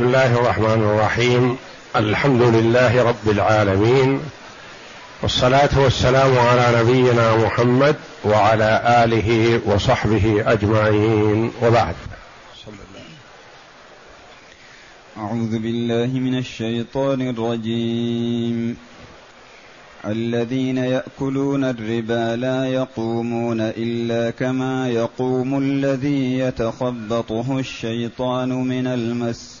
بسم الله الرحمن الرحيم. الحمد لله رب العالمين. والصلاة والسلام على نبينا محمد وعلى آله وصحبه أجمعين. وبعد. أعوذ بالله من الشيطان الرجيم. الذين يأكلون الربا لا يقومون إلا كما يقوم الذي يتخبطه الشيطان من المس.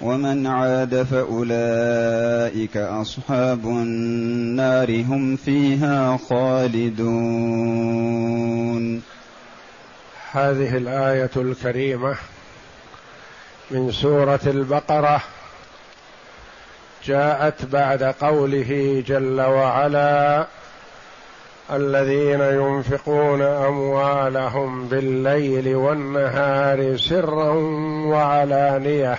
ومن عاد فأولئك أصحاب النار هم فيها خالدون. هذه الآية الكريمة من سورة البقرة. جاءت بعد قوله جل وعلا الذين ينفقون أموالهم بالليل والنهار سرا وعلانية.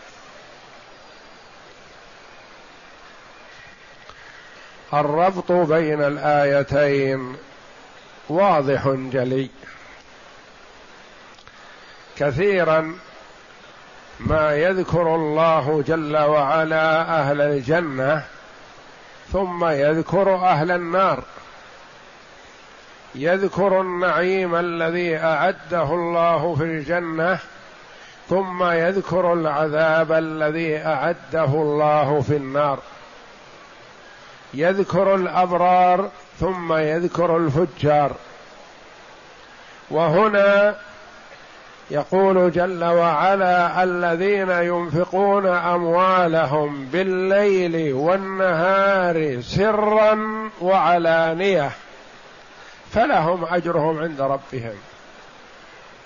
الربط بين الآيتين. واضح جلي. كثيرا ما يذكر الله جل وعلا أهل الجنة ثم يذكر أهل النار. يذكر النعيم الذي أعده الله في الجنة ثم يذكر العذاب الذي أعده الله في النار. يذكر الأبرار ثم يذكر الفجار. وهنا يقول جل وعلا الذين ينفقون أموالهم بالليل والنهار سرا وعلانية فلهم أجرهم عند ربهم.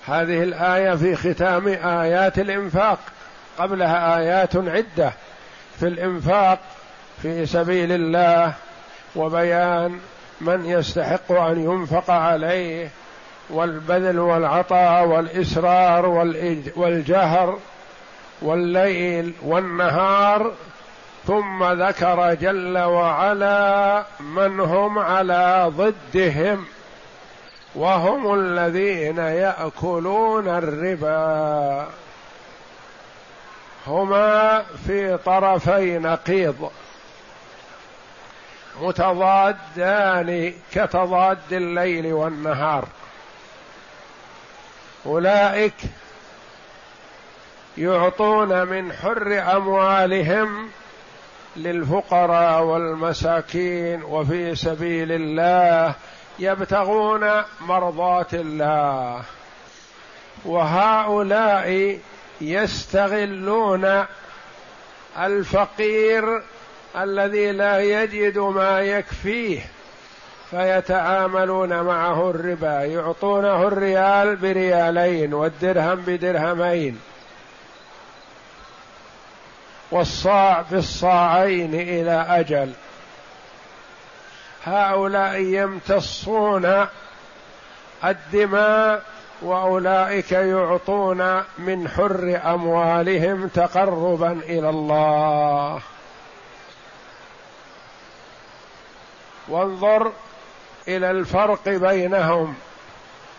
هذه الآية في ختام آيات الإنفاق قبلها آيات عدة. في الإنفاق في سبيل الله وبيان من يستحق أن ينفق عليه والبذل والعطاء والإسرار والجهر والليل والنهار ثم ذكر جل وعلا من هم على ضدهم وهم الذين يأكلون الربا. هما في طرفي نقيض. متضادان كتضاد الليل والنهار. أولئك يعطون من حر أموالهم للفقراء والمساكين وفي سبيل الله يبتغون مرضاه الله. وهؤلاء يستغلون الفقير الذي لا يجد ما يكفيه فيتعاملون معه الربا يعطونه الريال بريالين والدرهم بدرهمين. والصاع بالصاعين إلى أجل. هؤلاء يمتصون الدماء وأولئك يعطون من حر أموالهم تقربا إلى الله. وانظر إلى الفرق بينهم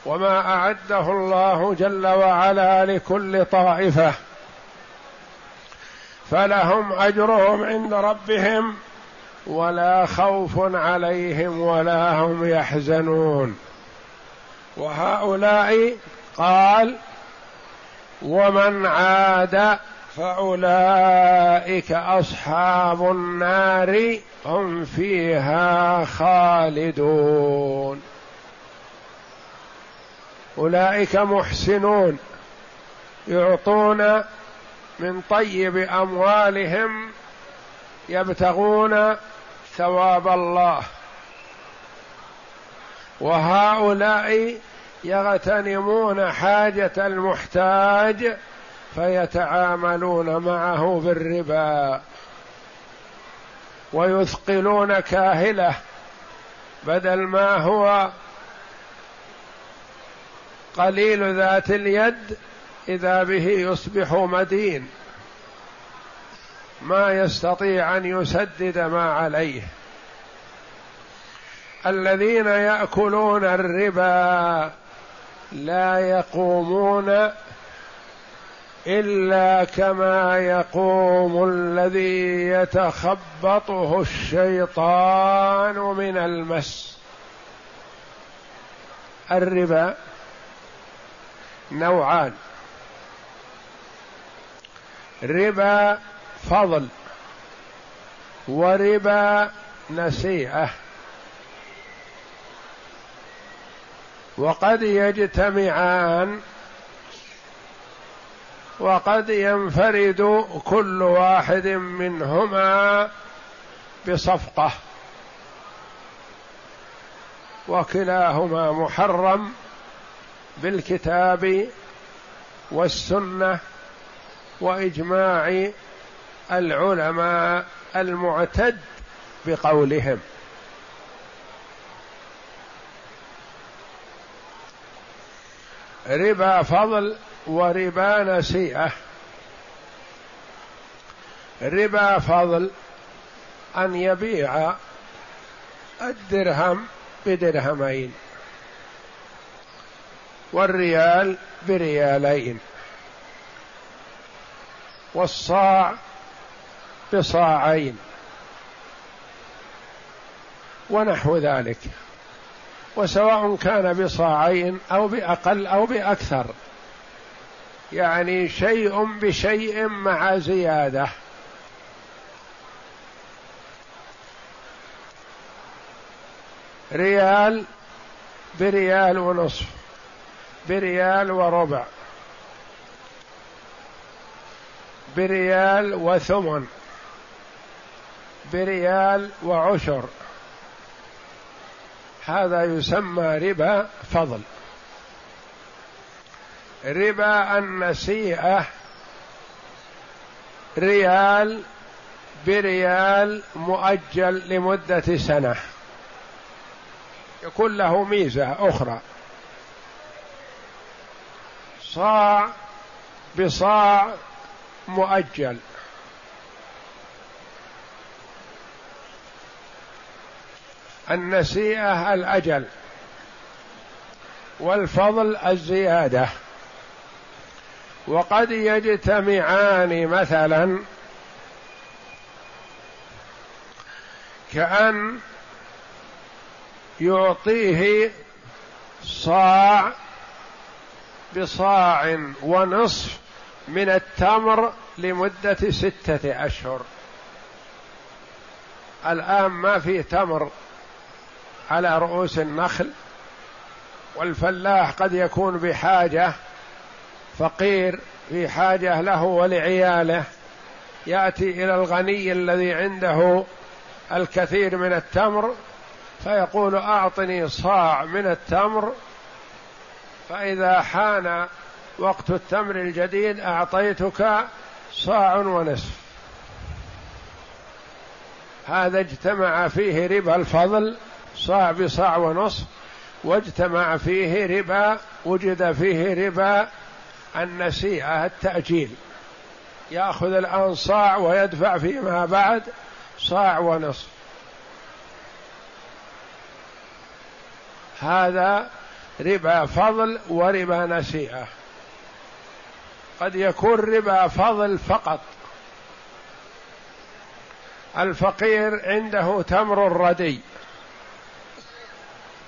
وما أعده الله جل وعلا لكل طائفة فلهم أجرهم عند ربهم ولا خوف عليهم ولا هم يحزنون. وهؤلاء قال ومن عاد فأولئك أصحاب النار هم فيها خالدون. أولئك محسنون يعطون من طيب أموالهم يبتغون ثواب الله. وهؤلاء يغتنمون حاجة المحتاج فيتعاملون معه بالربا. ويثقلون كاهله بدل ما هو قليل ذات اليد إذا به يصبح مدين. ما يستطيع أن يسدد ما عليه. الذين يأكلون الربا لا يقومون إلا كما يقوم الذي يتخبطه الشيطان من المس. الربا نوعان. ربا فضل وربا نسيئة. وقد يجتمعان وقد ينفرد كل واحد منهما بصفقة. وكلاهما محرم بالكتاب والسنة وإجماع العلماء المعتد بقولهم. ربا فضل وربا نسيئة. ربا فضل أن يبيع الدرهم بدرهمين والريال بريالين والصاع بصاعين ونحو ذلك. وسواء كان بصاعين أو بأقل أو بأكثر. يعني شيء بشيء مع زيادة. ريال بريال ونصف بريال وربع بريال وثمن بريال وعشر. هذا يسمى ربا فضل. ربا النسيئة ريال بريال مؤجل لمدة سنة. يكون له ميزة أخرى. صاع بصاع مؤجل. النسيئة الأجل والفضل الزيادة. وقد يجتمعان مثلا كأن يعطيه صاع بصاع ونصف من التمر لمدة ستة أشهر. الآن ما في تمر على رؤوس النخل والفلاح قد يكون بحاجة فقير في حاجة له ولعياله يأتي إلى الغني الذي عنده الكثير من التمر فيقول أعطني صاع من التمر فإذا حان وقت التمر الجديد أعطيتك صاع ونصف. هذا اجتمع فيه ربا الفضل صاع بصاع ونصف واجتمع فيه ربا وجد فيه ربا النسيئة التأجيل. يأخذ الآن صاع ويدفع فيما بعد صاع ونصف. هذا ربا فضل وربا نسيئة. قد يكون ربا فضل فقط. الفقير عنده تمر ردي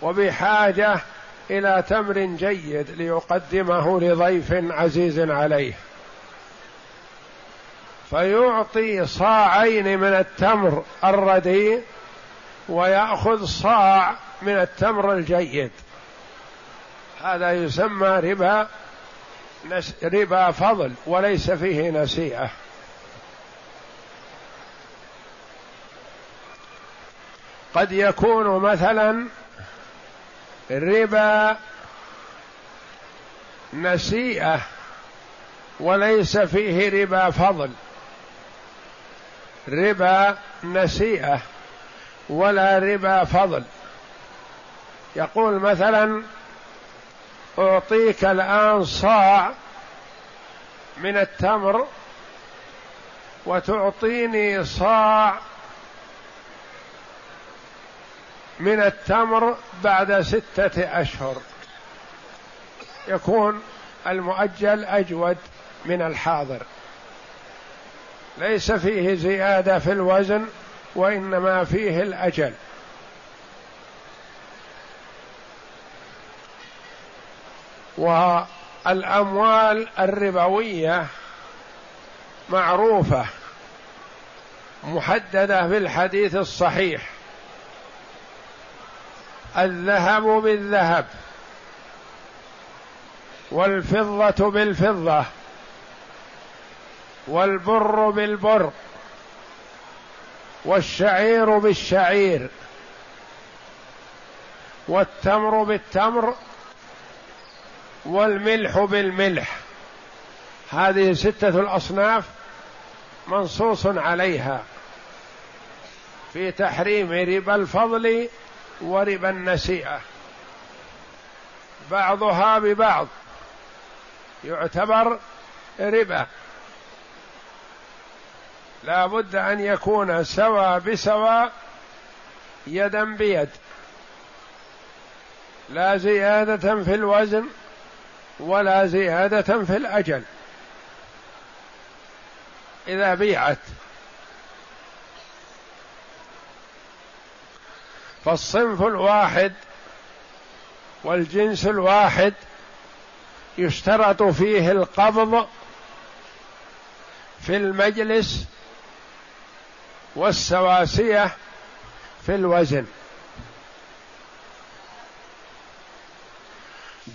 وبحاجة إلى تمر جيد ليقدمه لضيف عزيز عليه. فيعطي صاعين من التمر الرديء ويأخذ صاع من التمر الجيد. هذا يسمى ربا ربا فضل وليس فيه نسيئة. قد يكون مثلا ربا نسيئة وليس فيه ربا فضل. ربا نسيئة ولا ربا فضل. يقول مثلا أعطيك الآن صاع من التمر وتعطيني صاع من التمر بعد ستة أشهر. يكون المؤجل أجود من الحاضر. ليس فيه زيادة في الوزن وإنما فيه الأجل. والأموال الربوية معروفة محددة في الحديث الصحيح. الذهب بالذهب والفضة بالفضة والبر بالبر والشعير بالشعير والتمر بالتمر والملح بالملح. هذه ستة الأصناف منصوص عليها في تحريم ربا الفضل وربا النسيئه بعضها ببعض. يعتبر ربا. لا بد أن يكون سوى بسوى يدا بيد. لا زيادة في الوزن ولا زيادة في الأجل. إذا بيعت. فالصنف الواحد والجنس الواحد يشترط فيه القبض في المجلس والسواسية في الوزن.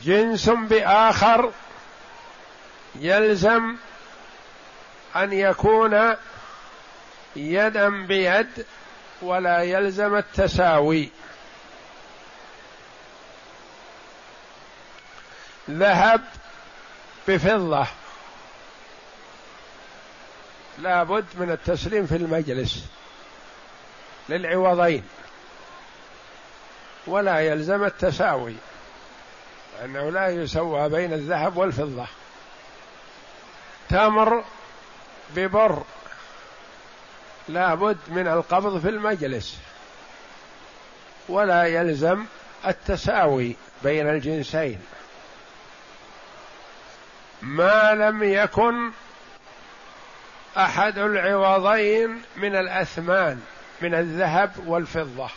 جنس بآخر يلزم أن يكون يدا بيد ولا يلزم التساوي. ذهب بفضة. لا بد من التسليم في المجلس للعوضين. ولا يلزم التساوي لأنه لا يسوى بين الذهب والفضة. تمر ببر لا بد من القبض في المجلس. ولا يلزم التساوي بين الجنسين. ما لم يكن أحد العوضين من الأثمان من الذهب والفضة.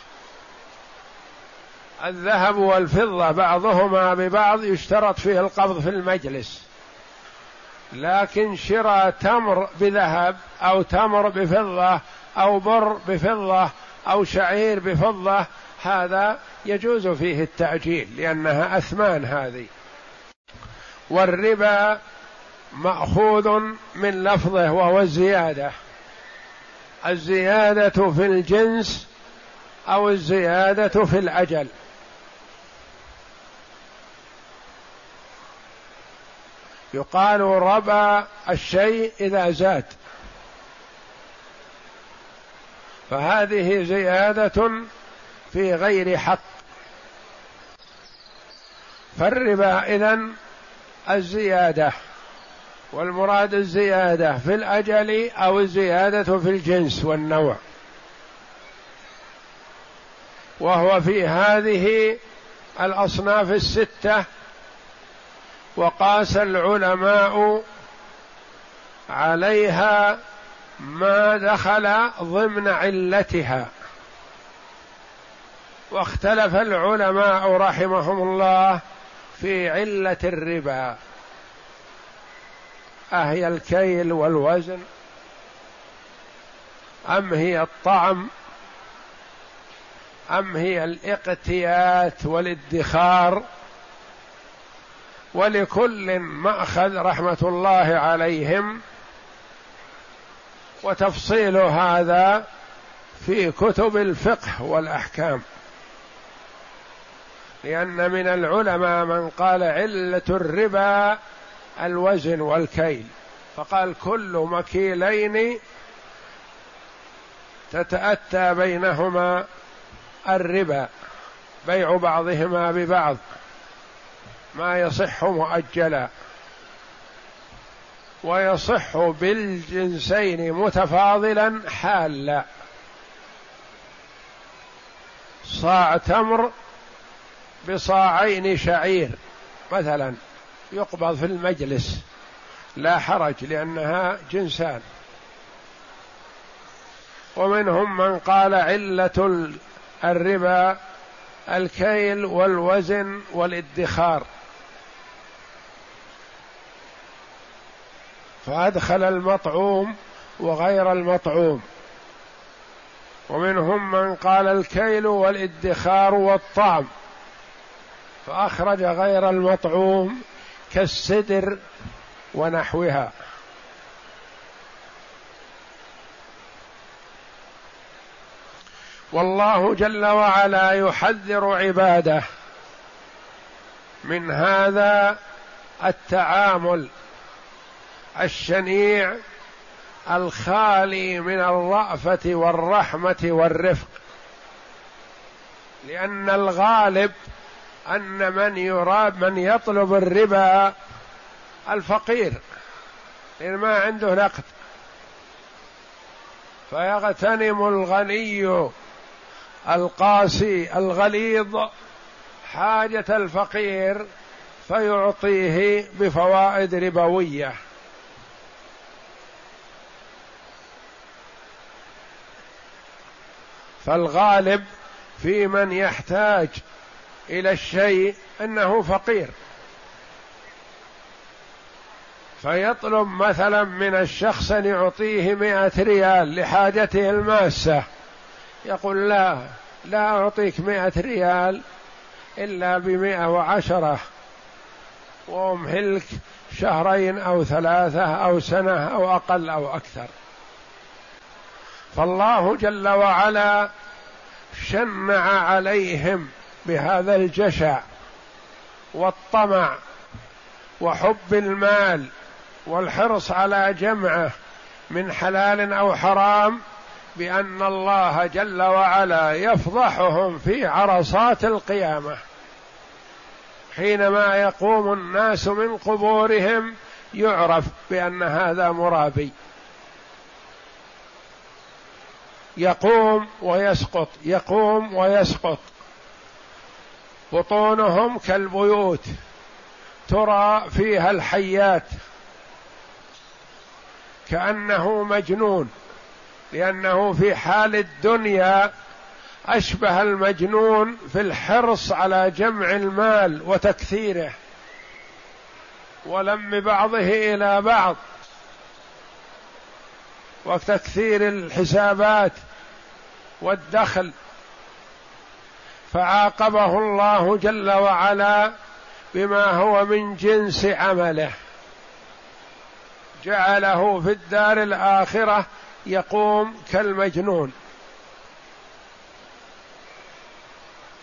الذهب والفضة بعضهما ببعض يشترط فيه القبض في المجلس. لكن شراء تمر بذهب أو تمر بفضة أو بر بفضة أو شعير بفضة هذا يجوز فيه التأجيل لأنها أثمان هذه. والربا مأخوذ من لفظه وهو الزيادة. الزيادة في الجنس أو الزيادة في الأجل. يقال ربى الشيء إذا زاد. فهذه زيادة في غير حق. فالربا اذن الزيادة والمراد الزيادة في الأجل أو الزيادة في الجنس والنوع. وهو في هذه الأصناف الستة وقاس العلماء عليها ما دخل ضمن علتها. واختلف العلماء رحمهم الله في علة الربا. أهي الكيل والوزن؟ أم هي الطعم؟ أم هي الإقتيات والادخار؟ ولكل مأخذ رحمة الله عليهم. وتفصيل هذا في كتب الفقه والأحكام. لأن من العلماء من قال علة الربا الوزن والكيل. فقال كل مكيلين تتأتى بينهما الربا بيع بعضهما ببعض. ما يصح مؤجلا ويصح بالجنسين متفاضلا حالا. صاع تمر بصاعين شعير مثلا يقبض في المجلس لا حرج لأنها جنسان. ومنهم من قال علة الربا الكيل والوزن والادخار. فأدخل المطعوم وغير المطعوم. ومنهم من قال الكيل والادخار والطعم. فأخرج غير المطعوم كالسدر ونحوها. والله جل وعلا يحذر عباده. من هذا التعامل. الشنيع الخالي من الرأفة والرحمة والرفق. لأن الغالب أن من يراد من يطلب الربا الفقير لأن ما عنده نقد. فيغتنم الغني القاسي الغليظ حاجة الفقير فيعطيه بفوائد ربوية. فالغالب في من يحتاج إلى الشيء أنه فقير. فيطلب مثلا من الشخص أن يعطيه مائة ريال لحاجته الماسة. يقول لا لا أعطيك مائة ريال إلا بمائة وعشرة وأمهلك شهرين أو ثلاثة أو سنة أو أقل أو أكثر. فالله جل وعلا شنع عليهم بهذا الجشع والطمع وحب المال والحرص على جمعه من حلال أو حرام بأن الله جل وعلا يفضحهم في عرصات القيامة. حينما يقوم الناس من قبورهم يعرف بأن هذا مرابي. يقوم ويسقط يقوم ويسقط. بطونهم كالبيوت ترى فيها الحيات. كأنه مجنون لأنه في حال الدنيا أشبه المجنون في الحرص على جمع المال وتكثيره. ولم بعضه إلى بعض. وتكثير الحسابات والدخل فعاقبه الله جل وعلا بما هو من جنس عمله. جعله في الدار الآخرة يقوم كالمجنون.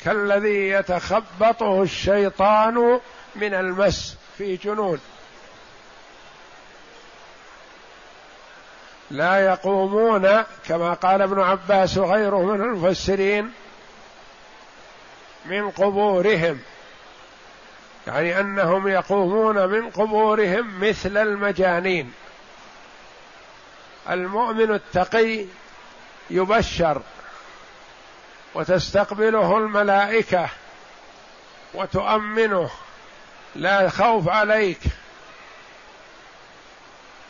كالذي يتخبطه الشيطان من المس في جنون. لا يقومون كما قال ابن عباس وغيره من المفسرين من قبورهم. يعني أنهم يقومون من قبورهم مثل المجانين. المؤمن التقي يبشر وتستقبله الملائكة وتؤمنه. لا خوف عليك.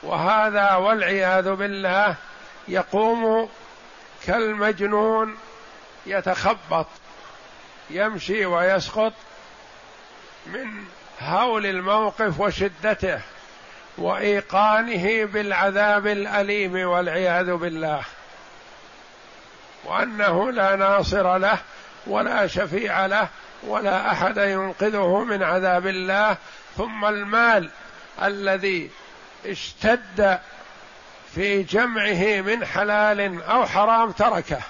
وهذا والعياذ بالله يقوم كالمجنون يتخبط يمشي ويسقط من هول الموقف وشدته وإيقانه بالعذاب الأليم والعياذ بالله. وأنه لا ناصر له ولا شفيع له ولا أحد ينقذه من عذاب الله. ثم المال الذي اشتد في جمعه من حلال أو حرام تركه.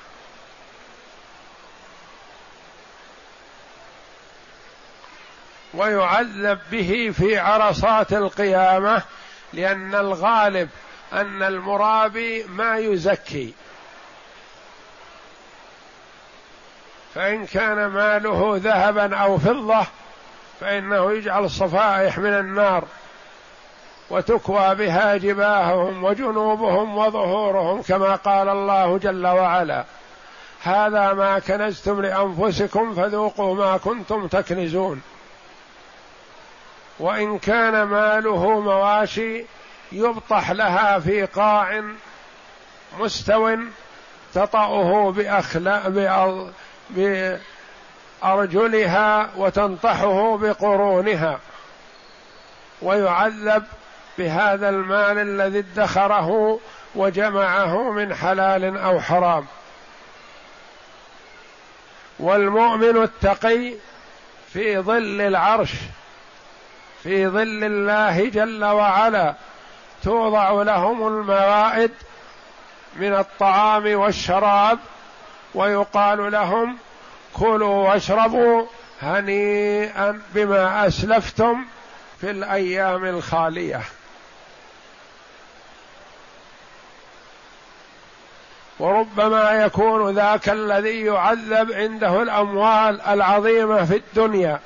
ويعذب به في عرصات القيامة لأن الغالب أن المرابي ما يزكي. فإن كان ماله ذهبا أو فضة فإنه يجعل صفائح من النار. وتكوى بها جباههم وجنوبهم وظهورهم كما قال الله جل وعلا. هذا ما كنزتم لأنفسكم فذوقوا ما كنتم تكنزون. وإن كان ماله مواشي يبطح لها في قاع مستو تطأه بأخلاء بأرجلها وتنطحه بقرونها. ويعذب بهذا المال الذي ادخره وجمعه من حلال أو حرام. والمؤمن التقي في ظل العرش في ظل الله جل وعلا توضع لهم الموائد من الطعام والشراب ويقال لهم كلوا واشربوا هنيئا بما أسلفتم في الأيام الخالية. وربما يكون ذاك الذي يعذب عنده الأموال العظيمة في الدنيا.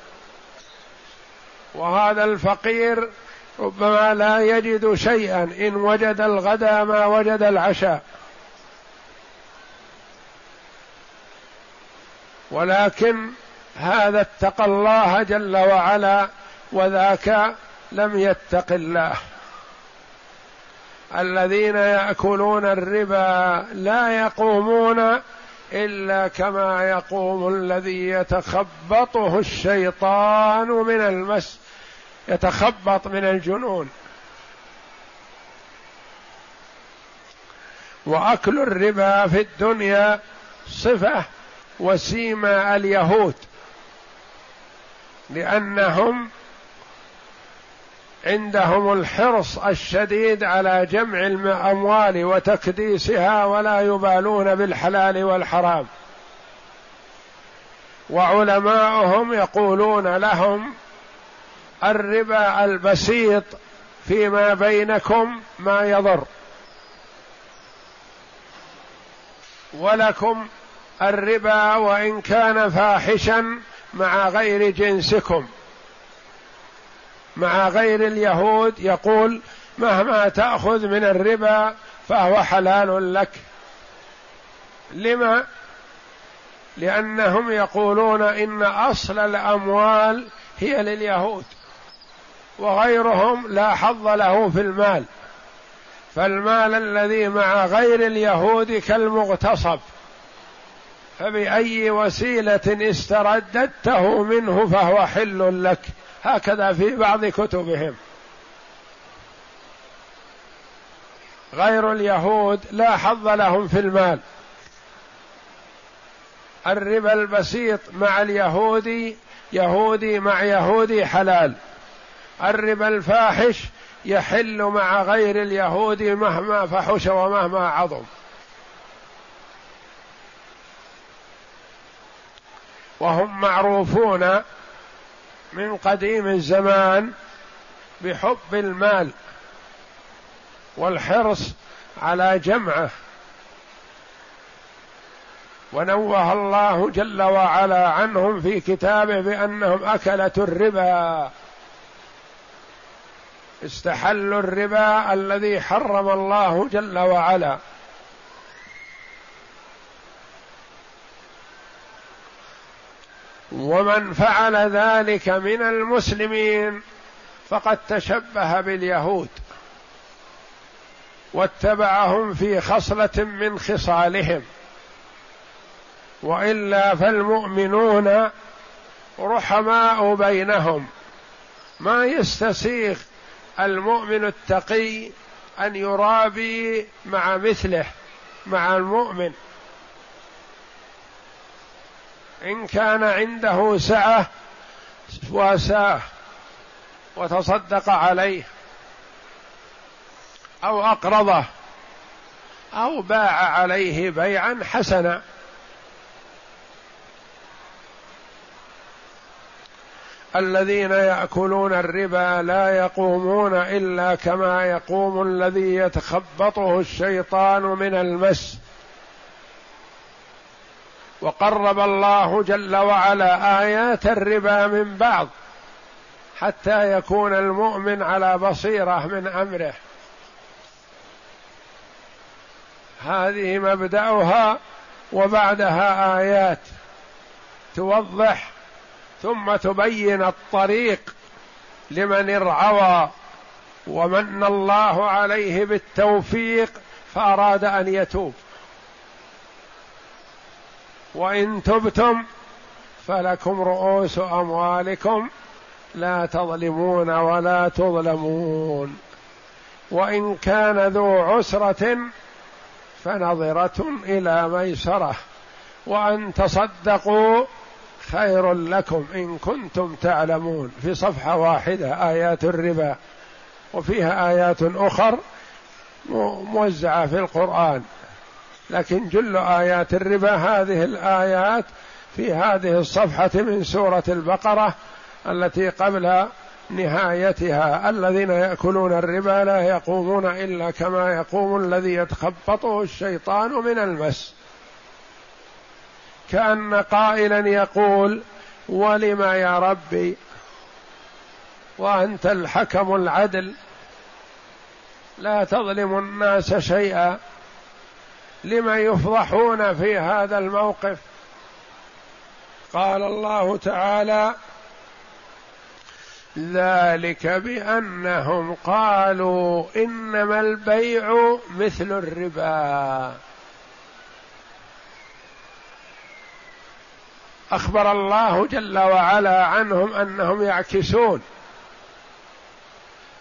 وهذا الفقير ربما لا يجد شيئا. إن وجد الغدا ما وجد العشاء. ولكن هذا اتقى الله جل وعلا وذاك لم يتق الله. الذين يأكلون الربا لا يقومون إلا كما يقوم الذي يتخبطه الشيطان من المس يتخبط من الجنون. وأكل الربا في الدنيا صفة وسيما اليهود لأنهم عندهم الحرص الشديد على جمع الأموال وتكديسها ولا يبالون بالحلال والحرام. وعلماؤهم يقولون لهم الربا البسيط فيما بينكم ما يضر. ولكم الربا وإن كان فاحشا مع غير جنسكم. مع غير اليهود يقول مهما تأخذ من الربا فهو حلال لك. لما؟ لأنهم يقولون إن أصل الأموال هي لليهود وغيرهم لا حظ له في المال. فالمال الذي مع غير اليهود كالمغتصب فبأي وسيلة استرددته منه فهو حل لك. هكذا في بعض كتبهم. غير اليهود لا حظ لهم في المال. الربا البسيط مع اليهودي يهودي مع يهودي حلال. الربا الفاحش يحل مع غير اليهود مهما فحش ومهما عظم. وهم معروفون من قديم الزمان بحب المال والحرص على جمعه. ونوه الله جل وعلا عنهم في كتابه بأنهم اكله الربا. استحلوا الربا الذي حرم الله جل وعلا. ومن فعل ذلك من المسلمين فقد تشبه باليهود واتبعهم في خصلة من خصالهم. وإلا فالمؤمنون رحماء بينهم. ما يستسيغ المؤمن التقي أن يرابي مع مثله مع المؤمن. إن كان عنده سعة واساه وتصدق عليه أو أقرضه أو باع عليه بيعا حسنا. الذين يأكلون الربا لا يقومون إلا كما يقوم الذي يتخبطه الشيطان من المس. وقرب الله جل وعلا آيات الربا من بعض حتى يكون المؤمن على بصيرة من أمره. هذه مبدأها وبعدها آيات توضح ثم تبين الطريق لمن ارعوى ومن الله عليه بالتوفيق فأراد أن يتوب. وإن تبتم فلكم رؤوس أموالكم لا تظلمون ولا تظلمون. وإن كان ذو عسرة فنظرة إلى ميسرة. وأن تصدقوا خير لكم إن كنتم تعلمون. في صفحة واحدة آيات الربا وفيها آيات أخر موزعة في القرآن. لكن جل آيات الربا هذه الآيات في هذه الصفحة من سورة البقرة التي قبل نهايتها. الذين يأكلون الربا لا يقومون إلا كما يقوم الذي يتخبطه الشيطان من المس. كأن قائلا يقول ولم يا ربي؟ وأنت الحكم العدل. لا تظلم الناس شيئا. لم يفضحون في هذا الموقف؟ قال الله تعالى ذلك بأنهم قالوا إنما البيع مثل الربا. أخبر الله جل وعلا عنهم أنهم يعكسون.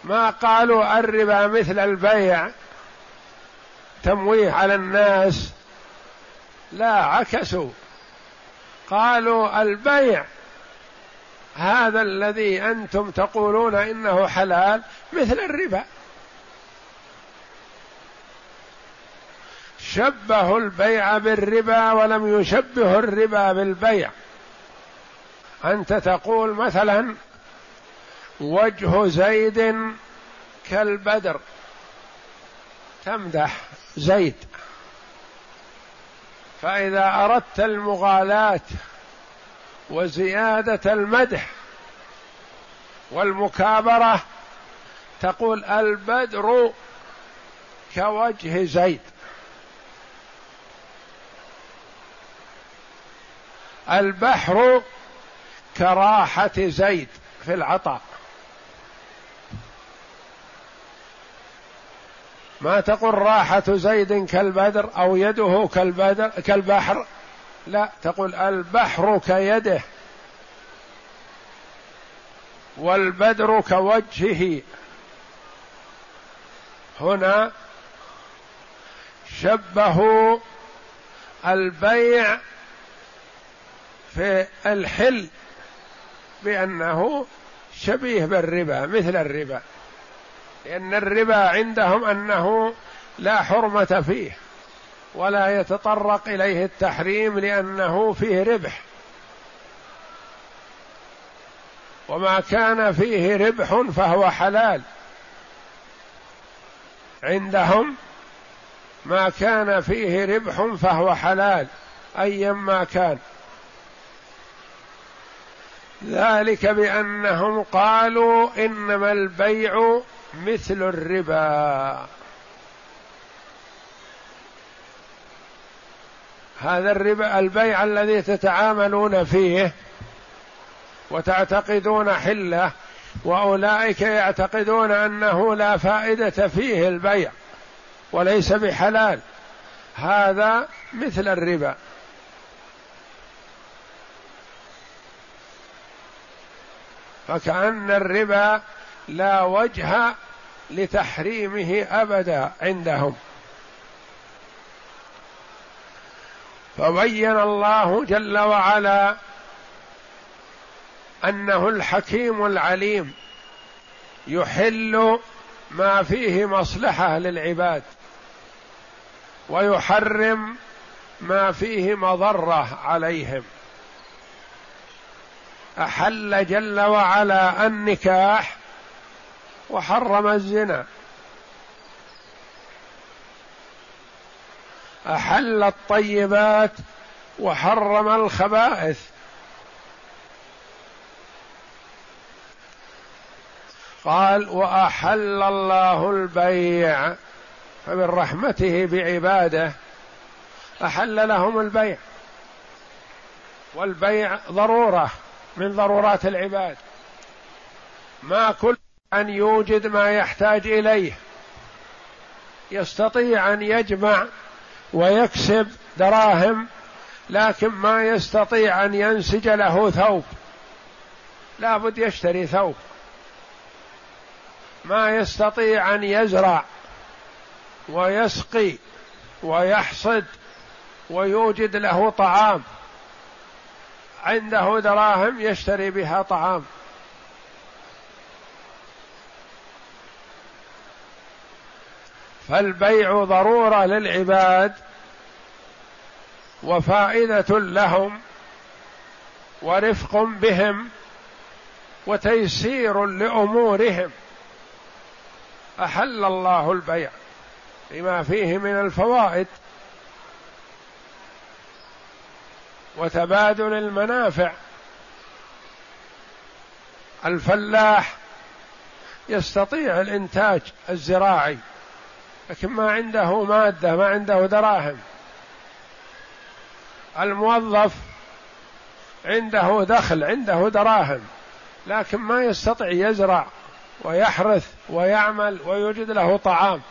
ما قالوا الربا مثل البيع تمويه على الناس لا عكسوا. قالوا البيع هذا الذي أنتم تقولون إنه حلال مثل الربا. شبهوا البيع بالربا ولم يشبهوا الربا بالبيع. أنت تقول مثلا وجه زيد كالبدر تمدح. زيد. فإذا أردت المغالاة وزيادة المدح والمكابرة تقول البدر كوجه زيد. البحر كراحة زيد في العطاء. ما تقول راحة زيد كالبدر أو يده كالبدر كالبحر. لا تقول البحر كيده. والبدر كوجهه. هنا شبهوا البيع في الحل بأنه شبيه بالربا مثل الربا. لأن الربا عندهم أنه لا حرمة فيه ولا يتطرق إليه التحريم لأنه فيه ربح. وما كان فيه ربح فهو حلال. عندهم ما كان فيه ربح فهو حلال ايا ما كان. ذلك بأنهم قالوا إنما البيع مثل الربا. هذا الربا البيع الذي تتعاملون فيه وتعتقدون حلة وأولئك يعتقدون أنه لا فائدة فيه البيع وليس بحلال. هذا مثل الربا. فكأن الربا لا وجه لتحريمه أبدا عندهم. فبين الله جل وعلا أنه الحكيم العليم يحل ما فيه مصلحة للعباد ويحرم ما فيه مضرة عليهم. أحل جل وعلا النكاح وحرم الزنا. أحل الطيبات وحرم الخبائث. قال وأحل الله البيع فمن رحمته بعباده. أحل لهم البيع. والبيع ضرورة من ضرورات العباد. ما كل أن يوجد ما يحتاج إليه. يستطيع أن يجمع ويكسب دراهم لكن ما يستطيع أن ينسج له ثوب. لابد يشتري ثوب. ما يستطيع أن يزرع ويسقي ويحصد ويوجد له طعام. عنده دراهم يشتري بها طعام. فالبيع ضرورة للعباد وفائدة لهم ورفق بهم وتيسير لأمورهم. أحل الله البيع لما فيه من الفوائد وتبادل المنافع. الفلاح يستطيع الإنتاج الزراعي. لكن ما عنده مادة ما عنده دراهم. الموظف عنده دخل عنده دراهم لكن ما يستطيع يزرع ويحرث ويعمل ويوجد له طعام.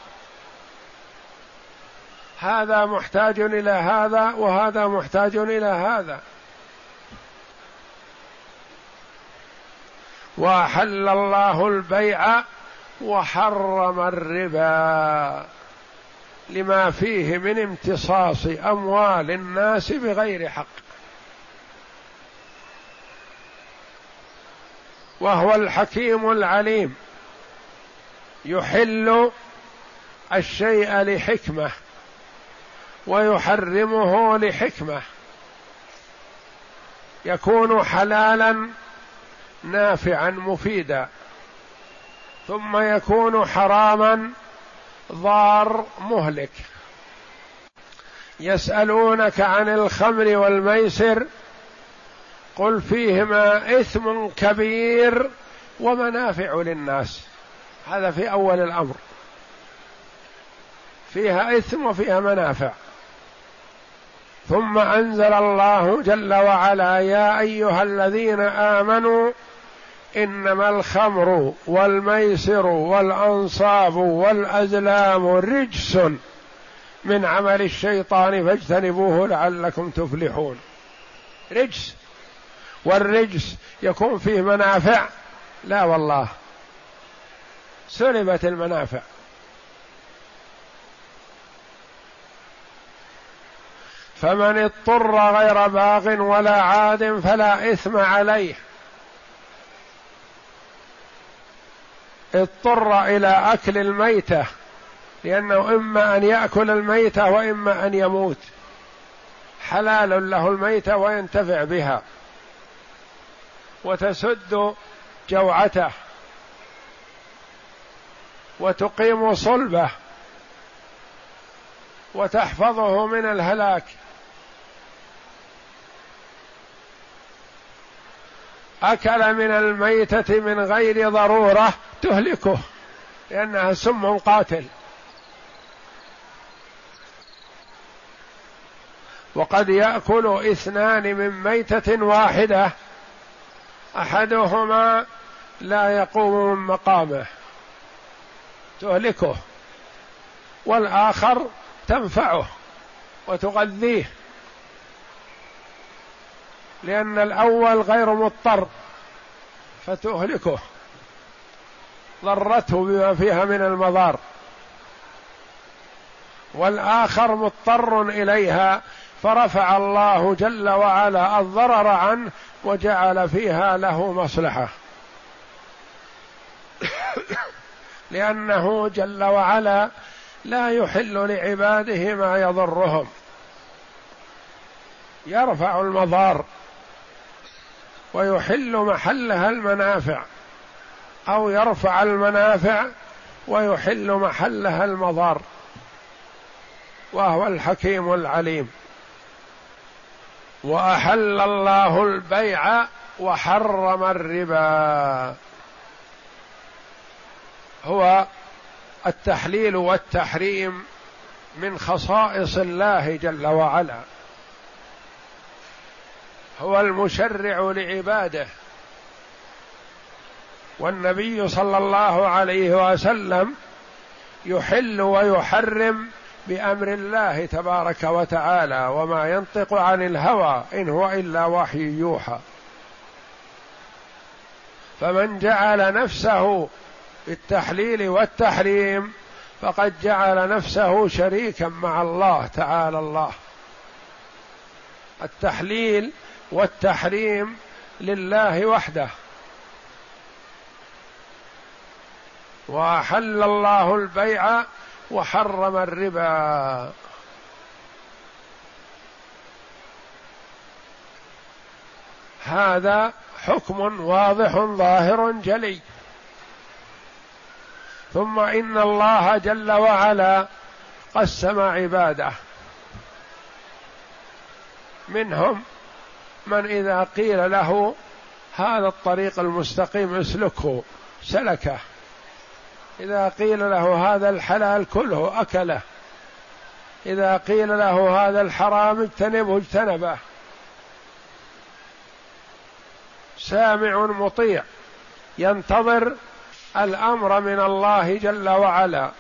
هذا محتاج إلى هذا وهذا محتاج إلى هذا. وأحل الله البيع وحرم الربا لما فيه من امتصاص أموال الناس بغير حق. وهو الحكيم العليم. يحل الشيء لحكمة ويحرمه لحكمة. يكون حلالا نافعا مفيدا. ثم يكون حراما ضار مهلك. يسألونك عن الخمر والميسر قل فيهما إثم كبير ومنافع للناس. هذا في أول الأمر. فيها إثم وفيها منافع. ثم أنزل الله جل وعلا يا أيها الذين آمنوا إنما الخمر والميسر والأنصاب والأزلام رجس من عمل الشيطان فاجتنبوه لعلكم تفلحون. رجس. والرجس يكون فيه منافع. لا والله. سلبت المنافع. فمن اضطر غير باغ ولا عاد فلا إثم عليه. اضطر إلى أكل الميتة لأنه إما أن يأكل الميتة وإما أن يموت. حلال له الميتة وينتفع بها. وتسد جوعته. وتقيم صلبه. وتحفظه من الهلاك. أكل من الميتة من غير ضرورة تهلكه لأنها سم قاتل. وقد يأكل اثنان من ميتة واحدة أحدهما لا يقوم من مقامه تهلكه. والآخر تنفعه وتغذيه. لأن الأول غير مضطر فتهلكه ضرته بما فيها من المضار. والآخر مضطر إليها فرفع الله جل وعلا الضرر عنه وجعل فيها له مصلحة. لأنه جل وعلا لا يحل لعباده ما يضرهم. يرفع المضار. ويحل محلها المنافع أو يرفع المنافع ويحل محلها المضار. وهو الحكيم العليم. وأحل الله البيع وحرم الربا. هو التحليل والتحريم من خصائص الله جل وعلا. هو المشرع لعباده. والنبي صلى الله عليه وسلم يحل ويحرم بأمر الله تبارك وتعالى وما ينطق عن الهوى إن هو إلا وحي يوحى. فمن جعل نفسه بالتحليل والتحريم فقد جعل نفسه شريكا مع الله تعالى الله. التحليل والتحريم لله وحده. وأحل الله البيع وحرم الربا. هذا حكم واضح ظاهر جلي. ثم إن الله جل وعلا قسم عباده. منهم من إذا قيل له هذا الطريق المستقيم اسلكه سلكه. إذا قيل له هذا الحلال كله أكله. إذا قيل له هذا الحرام اجتنبه اجتنبه. سامع مطيع. ينتظر الأمر من الله جل وعلا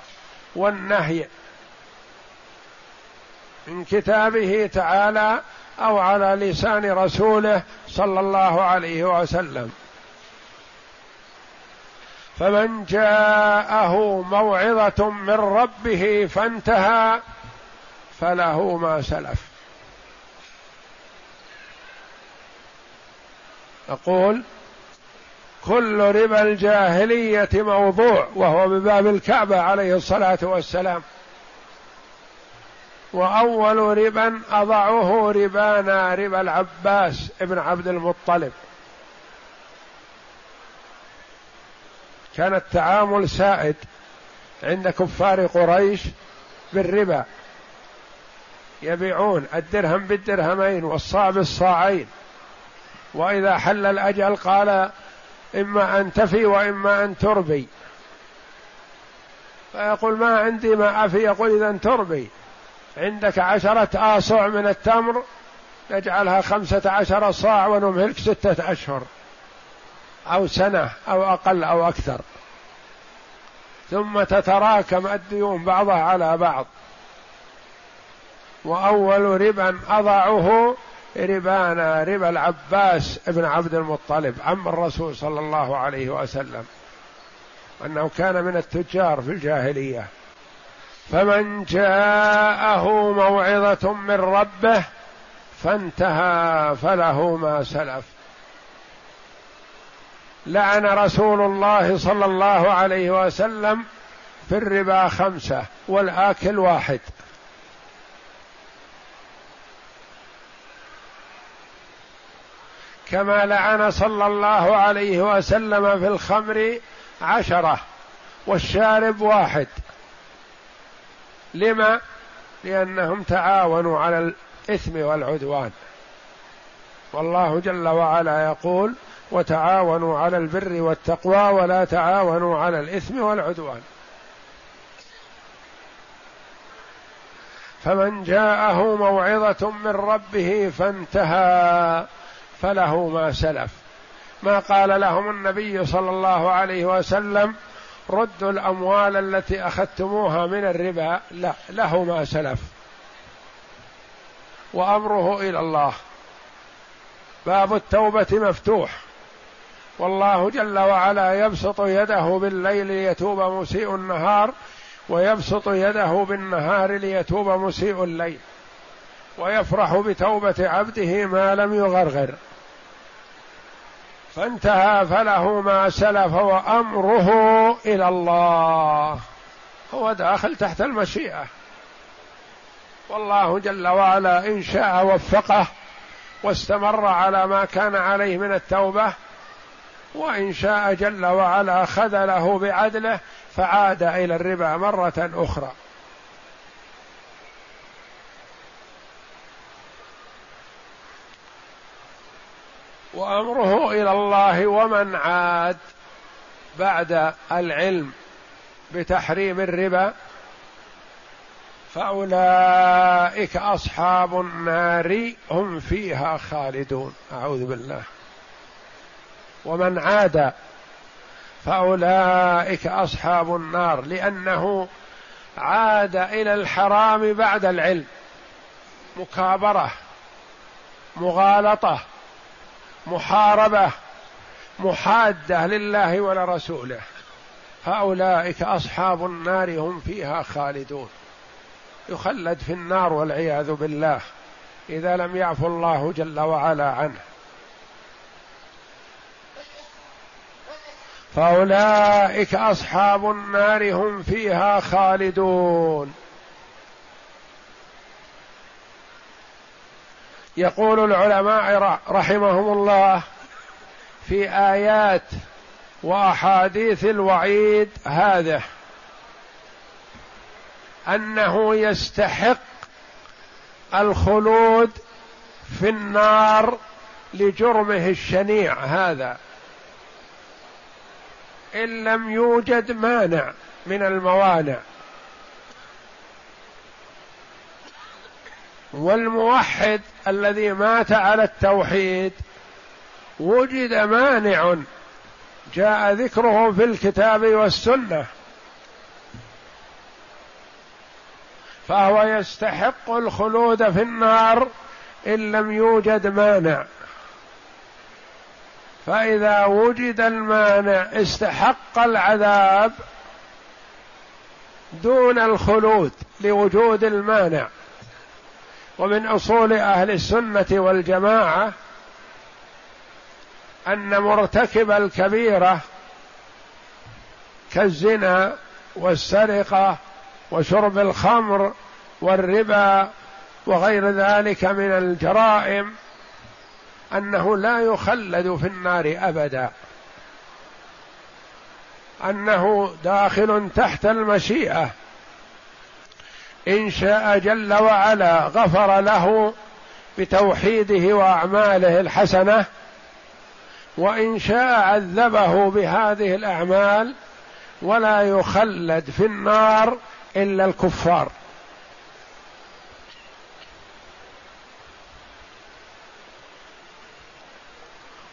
والنهي. من كتابه تعالى أو على لسان رسوله صلى الله عليه وسلم. فمن جاءه موعظة من ربه فانتهى فله ما سلف. أقول كل ربا الجاهلية موضوع وهو بباب الكعبة عليه الصلاة والسلام. وأول ربا أضعه ربانا ربا العباس ابن عبد المطلب. كان التعامل سائد عند كفار قريش بالربا. يبيعون الدرهم بالدرهمين والصاع بالصاعين وإذا حل الأجل قال إما أن تفي وإما أن تربي. فيقول ما عندي ما أفي؟ يقول إذا تربي. عندك عشرة آصع من التمر نجعلها خمسة عشر صاع ونمهلك ستة أشهر أو سنة أو أقل أو أكثر. ثم تتراكم الديون بعضها على بعض. وأول ربا أضعه ربانا ربا العباس بن عبد المطلب عم الرسول صلى الله عليه وسلم. أنه كان من التجار في الجاهلية. فمن جاءه موعظة من ربه فانتهى فله ما سلف. لعن رسول الله صلى الله عليه وسلم في الربا خمسة والآكل واحد. كما لعن صلى الله عليه وسلم في الخمر عشرة والشارب واحد. لما؟ لأنهم تعاونوا على الإثم والعدوان. والله جل وعلا يقول وتعاونوا على البر والتقوى ولا تعاونوا على الإثم والعدوان. فمن جاءه موعظة من ربه فانتهى فله ما سلف. ما قال لهم النبي صلى الله عليه وسلم ردوا الأموال التي أخذتموها من الربا. لا له ما سلف. وأمره إلى الله. باب التوبة مفتوح. والله جل وعلا يبسط يده بالليل ليتوب مسيء النهار ويبسط يده بالنهار ليتوب مسيء الليل. ويفرح بتوبة عبده ما لم يغرغر. فانتهى فله ما سلف وأمره إلى الله. هو داخل تحت المشيئة. والله جل وعلا إن شاء وفقه واستمر على ما كان عليه من التوبة وإن شاء جل وعلا خذله بعدله فعاد إلى الربا مرة أخرى. وأمره إلى الله ومن عاد بعد العلم بتحريم الربا فأولئك أصحاب النار هم فيها خالدون. أعوذ بالله. ومن عاد فأولئك أصحاب النار لأنه عاد إلى الحرام بعد العلم. مكابرة مغالطة محاربة محادة لله ولرسوله هؤلاء أصحاب النار هم فيها خالدون. يخلد في النار والعياذ بالله إذا لم يعفو الله جل وعلا عنه. فأولئك أصحاب النار هم فيها خالدون. يقول العلماء رحمهم الله في آيات وأحاديث الوعيد هذا أنه يستحق الخلود في النار لجرمه الشنيع هذا. إن لم يوجد مانع من الموانع. والموحد الذي مات على التوحيد وجد مانع جاء ذكره في الكتاب والسنة فهو يستحق الخلود في النار إن لم يوجد مانع فإذا وجد المانع استحق العذاب دون الخلود لوجود المانع ومن أصول أهل السنة والجماعة أن مرتكب الكبيرة كالزنا والسرقة وشرب الخمر والربا وغير ذلك من الجرائم أنه لا يخلد في النار أبدا. أنه داخل تحت المشيئة. إن شاء جل وعلا غفر له بتوحيده وأعماله الحسنة وإن شاء عذبه بهذه الأعمال ولا يخلد في النار إلا الكفار.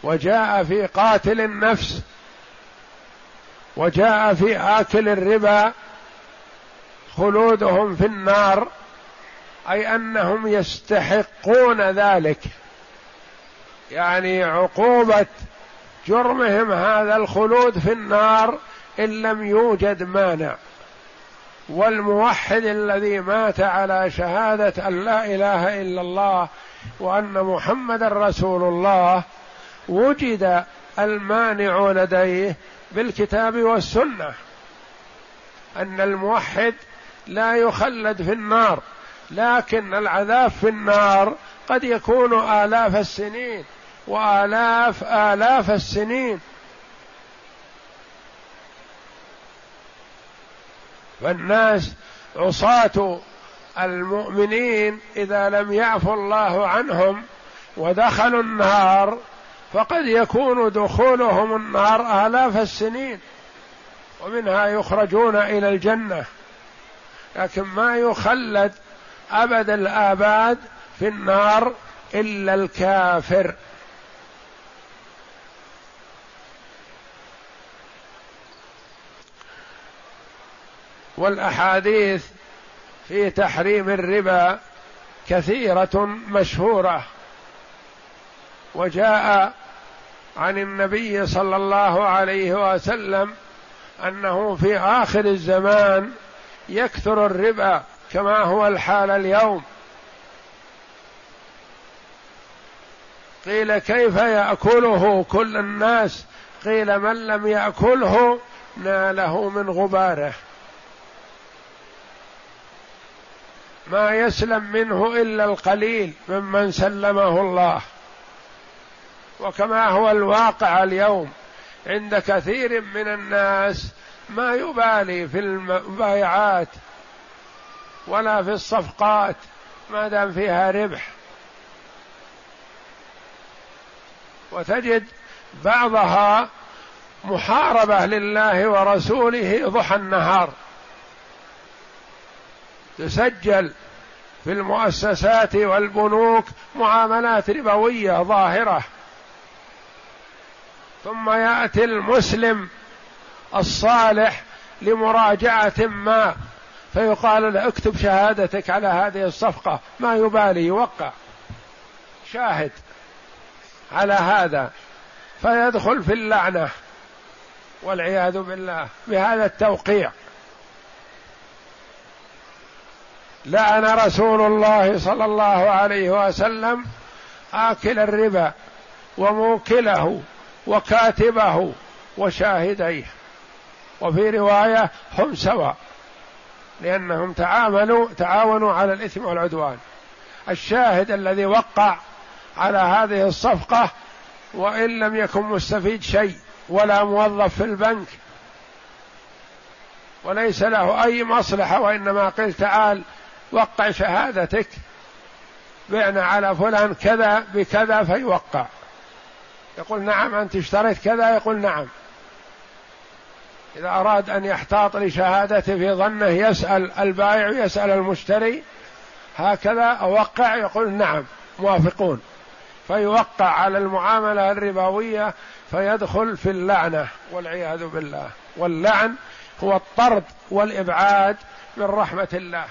وجاء في قاتل النفس وجاء في آكل الربا خلودهم في النار أي أنهم يستحقون ذلك. يعني عقوبة جرمهم هذا الخلود في النار إن لم يوجد مانع. والموحد الذي مات على شهادة أن لا إله إلا الله وأن محمد رسول الله وجد المانع لديه بالكتاب والسنة. أن الموحد لا يخلد في النار لكن العذاب في النار قد يكون آلاف السنين وآلاف آلاف السنين. فالناس عصاة المؤمنين إذا لم يعفو الله عنهم ودخلوا النار فقد يكون دخولهم النار آلاف السنين ومنها يخرجون إلى الجنة. لكن ما يخلد أبد الآباد في النار إلا الكافر. والأحاديث في تحريم الربا كثيرة مشهورة. وجاء عن النبي صلى الله عليه وسلم أنه في آخر الزمان يكثر الربا كما هو الحال اليوم. قيل كيف يأكله كل الناس؟ قيل من لم يأكله ناله من غباره. ما يسلم منه إلا القليل ممن سلمه الله. وكما هو الواقع اليوم عند كثير من الناس ما يبالي في المبايعات ولا في الصفقات ما دام فيها ربح. وتجد بعضها محاربة لله ورسوله ضحى النهار. تسجل في المؤسسات والبنوك معاملات ربوية ظاهرة. ثم يأتي المسلم الصالح لمراجعة ما. فيقال له اكتب شهادتك على هذه الصفقة ما يبالي يوقع. شاهد على هذا. فيدخل في اللعنة والعياذ بالله بهذا التوقيع. لعن رسول الله صلى الله عليه وسلم آكل الربا وموكله وكاتبه وشاهديه. وفي رواية هم سواء لأنهم تعاملوا تعاونوا على الإثم والعدوان. الشاهد الذي وقع على هذه الصفقة وإن لم يكن مستفيد شيء ولا موظف في البنك وليس له أي مصلحة وإنما قل تعال وقع شهادتك بعنا على فلان كذا بكذا فيوقع. يقول نعم أنت اشتريت كذا يقول نعم. إذا أراد أن يحتاط لشهادته في ظنه يسأل البائع يسأل المشتري هكذا أوقع يقول نعم موافقون. فيوقع على المعاملة الربوية فيدخل في اللعنة والعياذ بالله. واللعن هو الطرد والإبعاد من رحمة الله.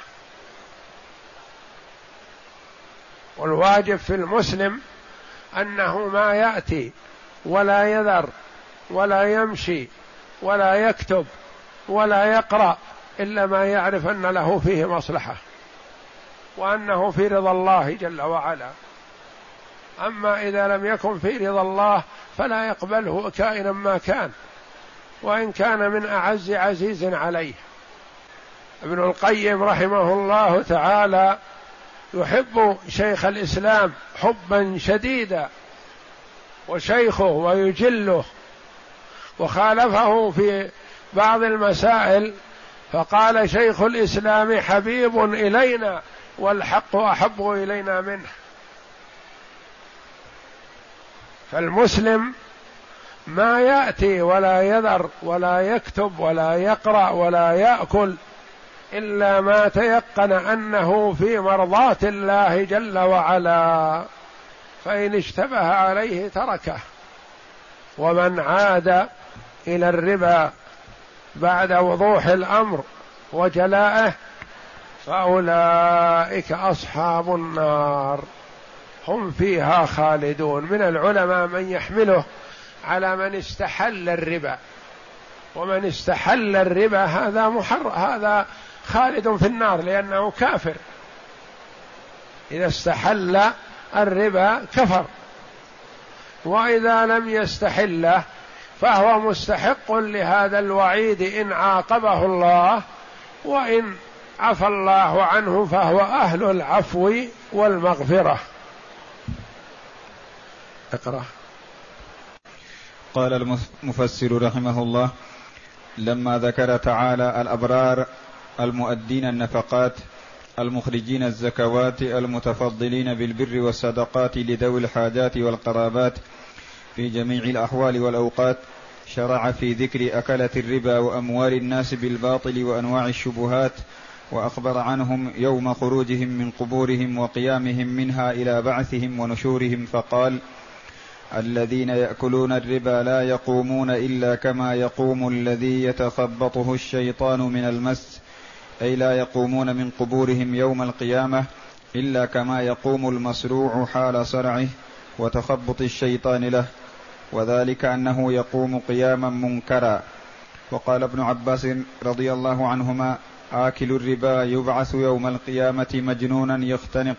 والواجب في المسلم أنه ما يأتي ولا يذر ولا يمشي ولا يكتب ولا يقرأ الا ما يعرف أن له فيه مصلحة وأنه في رضا الله جل وعلا. أما إذا لم يكن في رضا الله فلا يقبله كائنا ما كان وإن كان من أعز عزيز عليه. ابن القيم رحمه الله تعالى يحب شيخ الإسلام حبا شديدا وشيخه ويجله وخالفه في بعض المسائل فقال شيخ الإسلام حبيب إلينا والحق أحب إلينا منه. فالمسلم ما يأتي ولا يذر ولا يكتب ولا يقرأ ولا يأكل إلا ما تيقن أنه في مرضاه الله جل وعلا فإن اشتبه عليه تركه. ومن عاد إلى الربا بعد وضوح الأمر وجلائه فأولئك أصحاب النار. هم فيها خالدون. من العلماء من يحمله على من استحل الربا. ومن استحل الربا هذا محر هذا خالد في النار لأنه كافر. إذا استحل الربا كفر. وإذا لم يستحله فهو مستحق لهذا الوعيد إن عاقبه الله وإن عفى الله عنه فهو أهل العفو والمغفرة. اقرأ. قال المفسر رحمه الله لما ذكر تعالى الأبرار المؤدين النفقات المخرجين الزكوات المتفضلين بالبر والصدقات لذوي الحاجات والقرابات في جميع الأحوال والأوقات شرع في ذكر أكلة الربا وأموال الناس بالباطل وأنواع الشبهات وأخبر عنهم يوم خروجهم من قبورهم وقيامهم منها إلى بعثهم ونشورهم فقال: الذين يأكلون الربا لا يقومون إلا كما يقوم الذي يتخبطه الشيطان من المس أي لا يقومون من قبورهم يوم القيامة إلا كما يقوم المصروع حال صرعه وتخبط الشيطان له. وذلك أنه يقوم قياما منكرا. وقال ابن عباس رضي الله عنهما آكل الربا يبعث يوم القيامة مجنونا يختنق.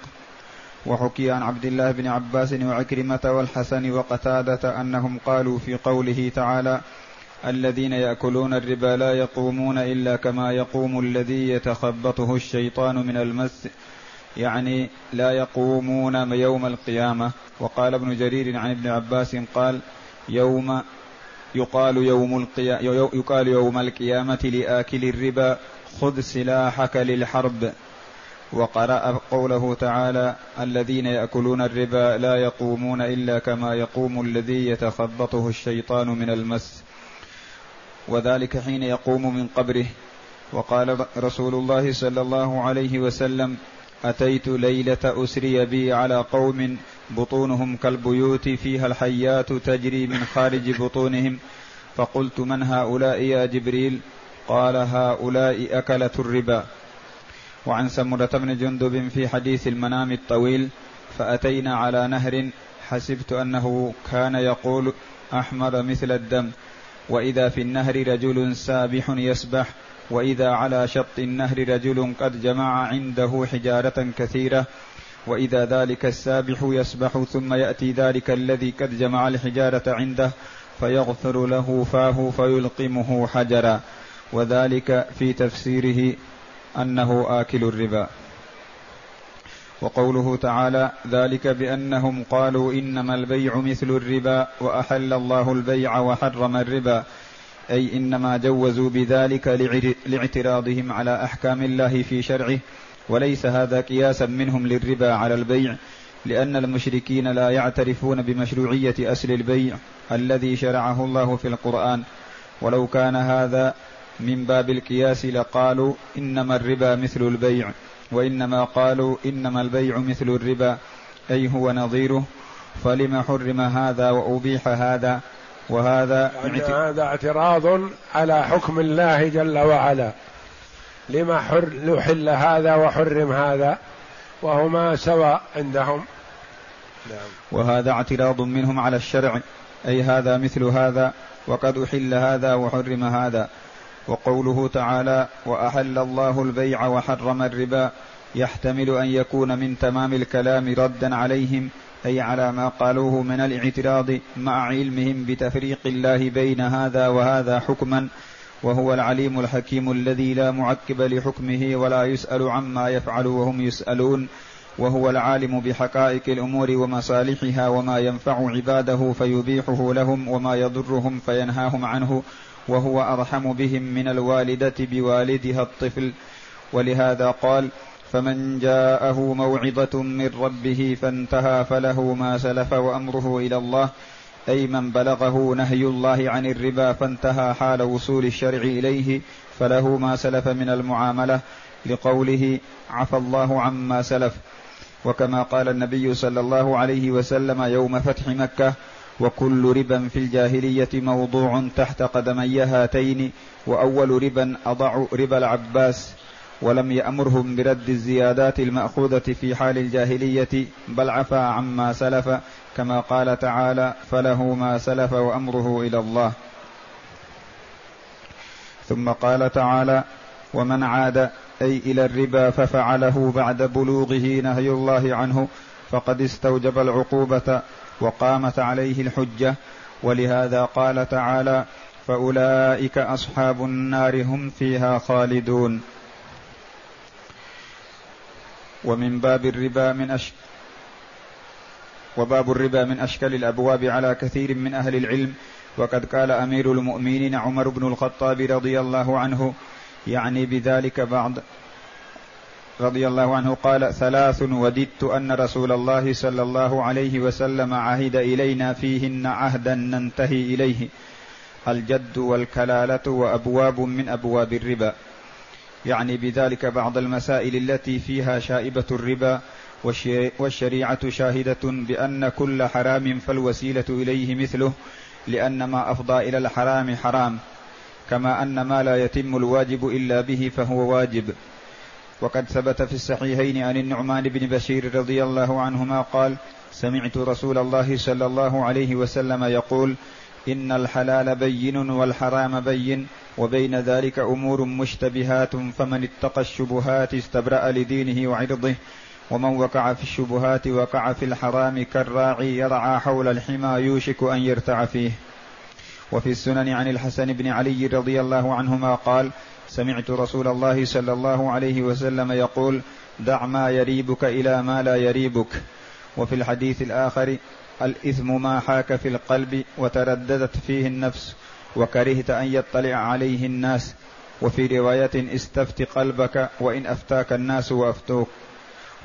وحكي عن عبد الله بن عباس وعكرمة والحسن وقتادة أنهم قالوا في قوله تعالى الذين يأكلون الربا لا يقومون إلا كما يقوم الذي يتخبطه الشيطان من المس يعني لا يقومون يوم القيامة. وقال ابن جرير عن ابن عباس قال يوم يقال يوم يقال يوم القيامة لآكل الربا خذ سلاحك للحرب. وقرأ قوله تعالى الذين يأكلون الربا لا يقومون إلا كما يقوم الذي يتخبطه الشيطان من المس. وذلك حين يقوم من قبره. وقال رسول الله صلى الله عليه وسلم أتيت ليلة أسري بي على قوم بطونهم كالبيوت فيها الحيات تجري من خارج بطونهم. فقلت من هؤلاء يا جبريل؟ قال هؤلاء أكلة الربا. وعن سمرة بن جندب في حديث المنام الطويل فأتينا على نهر حسبت أنه كان يقول أحمر مثل الدم وإذا في النهر رجل سابح يسبح وإذا على شط النهر رجل قد جمع عنده حجارة كثيرة وإذا ذلك السابح يسبح ثم يأتي ذلك الذي قد جمع الحجارة عنده فيغفر له فاه فيلقمه حجرا. وذلك في تفسيره أنه آكل الربا. وقوله تعالى ذلك بأنهم قالوا إنما البيع مثل الربا وأحل الله البيع وحرم الربا. أي إنما جوزوا بذلك لاعتراضهم على أحكام الله في شرعه وليس هذا قياسا منهم للربا على البيع لأن المشركين لا يعترفون بمشروعية أسل البيع الذي شرعه الله في القرآن. ولو كان هذا من باب القياس لقالوا إنما الربا مثل البيع وإنما قالوا إنما البيع مثل الربا أي هو نظيره فلم حرم هذا وأبيح هذا؟ وهذا يعني هذا اعتراض على حكم الله جل وعلا. لما حر يحل هذا وحرم هذا وهما سواء عندهم. نعم. وهذا اعتراض منهم على الشرع. أي هذا مثل هذا وقد أحل هذا وحرم هذا. وقوله تعالى وأحل الله البيع وحرم الربا. يحتمل أن يكون من تمام الكلام ردا عليهم أي على ما قالوه من الاعتراض مع علمهم بتفريق الله بين هذا وهذا حكما وهو العليم الحكيم الذي لا معقب لحكمه ولا يسأل عما يفعل وهم يسألون وهو العالم بحقائق الأمور ومصالحها وما ينفع عباده فيبيحه لهم وما يضرهم فينهاهم عنه وهو أرحم بهم من الوالدة بوالدها الطفل. ولهذا قال فمن جاءه موعظة من ربه فانتهى فله ما سلف وأمره إلى الله أي من بلغه نهي الله عن الربا فانتهى حال وصول الشرع إليه فله ما سلف من المعاملة لقوله عفى الله عما سلف. وكما قال النبي صلى الله عليه وسلم يوم فتح مكة وكل ربا في الجاهلية موضوع تحت قدمي هاتين وأول ربا أضع ربا العباس. ولم يأمرهم برد الزيادات المأخوذة في حال الجاهلية بل عفى عما سلف كما قال تعالى فله ما سلف وأمره إلى الله ثم قال تعالى ومن عاد أي إلى الربا ففعله بعد بلوغه نهي الله عنه فقد استوجب العقوبة وقامت عليه الحجة ولهذا قال تعالى فأولئك أصحاب النار هم فيها خالدون ومن باب الربا من أش وباب الربا من أشكال الأبواب على كثير من أهل العلم. وقد قال أمير المؤمنين عمر بن الخطاب رضي الله عنه يعني بذلك بعض رضي الله عنه قال ثلاث وددت أن رسول الله صلى الله عليه وسلم عهد إلينا فيهن عهدا ننتهي إليه. الجد والكلالة وأبواب من أبواب الربا. يعني بذلك بعض المسائل التي فيها شائبة الربا والشريعة شاهدة بأن كل حرام فالوسيلة إليه مثله لأن ما أفضى إلى الحرام حرام كما أن ما لا يتم الواجب إلا به فهو واجب. وقد ثبت في الصحيحين عن النعمان بن بشير رضي الله عنهما قال سمعت رسول الله صلى الله عليه وسلم يقول إن الحلال بين والحرام بين وبين ذلك أمور مشتبهات فمن اتقى الشبهات استبرأ لدينه وعرضه ومن وقع في الشبهات وقع في الحرام كالراعي يرعى حول الحمى يوشك أن يرتع فيه. وفي السنن عن الحسن بن علي رضي الله عنهما قال سمعت رسول الله صلى الله عليه وسلم يقول دع ما يريبك إلى ما لا يريبك وفي الحديث الآخر الإثم ما حاك في القلب وترددت فيه النفس وكرهت أن يطلع عليه الناس. وفي رواية استفت قلبك وإن أفتاك الناس وأفتوك.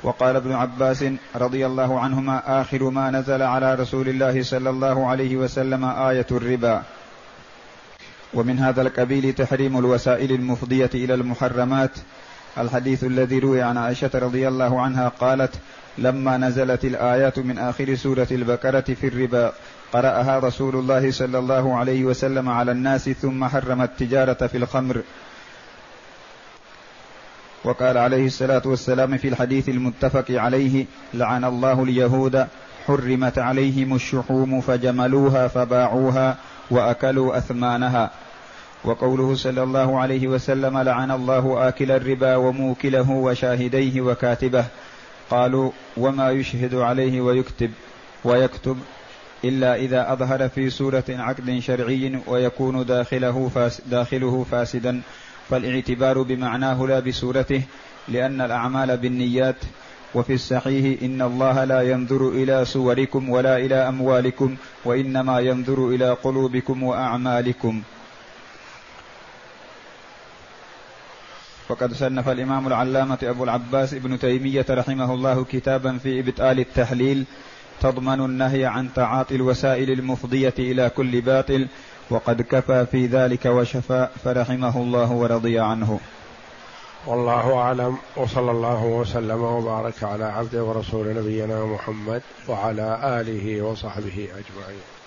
وقال ابن عباس رضي الله عنهما آخر ما نزل على رسول الله صلى الله عليه وسلم آية الربا. ومن هذا القبيل تحريم الوسائل المفضية إلى المحرمات. الحديث الذي روي عن عائشة رضي الله عنها قالت لما نزلت الآيات من آخر سورة البقرة في الربا قرأها رسول الله صلى الله عليه وسلم على الناس ثم حرم التجارة في الخمر. وقال عليه الصلاة والسلام في الحديث المتفق عليه لعن الله اليهود حرمت عليهم الشحوم فجملوها فباعوها وأكلوا أثمانها. وقوله صلى الله عليه وسلم لعن الله آكل الربا وموكله وشاهديه وكاتبه. قالوا وما يشهد عليه ويكتب ويكتب إلا إذا أظهر في سورة عقد شرعي ويكون داخله, فاس داخله فاسدا فالاعتبار بمعناه لا بسورته لأن الأعمال بالنيات وفي الصحيح إن الله لا ينظر إلى صوركم ولا إلى أموالكم وإنما ينظر إلى قلوبكم وأعمالكم. وقد صنف الإمام العلامة أبو العباس ابن تيمية رحمه الله كتابا في إبطال التحليل تضمن النهي عن تعاطي الوسائل المفضية إلى كل باطل وقد كفى في ذلك وشفى فرحمه الله ورضي عنه. والله أعلم وصلى الله وسلم وبارك على عبده ورسول نبينا محمد وعلى آله وصحبه أجمعين.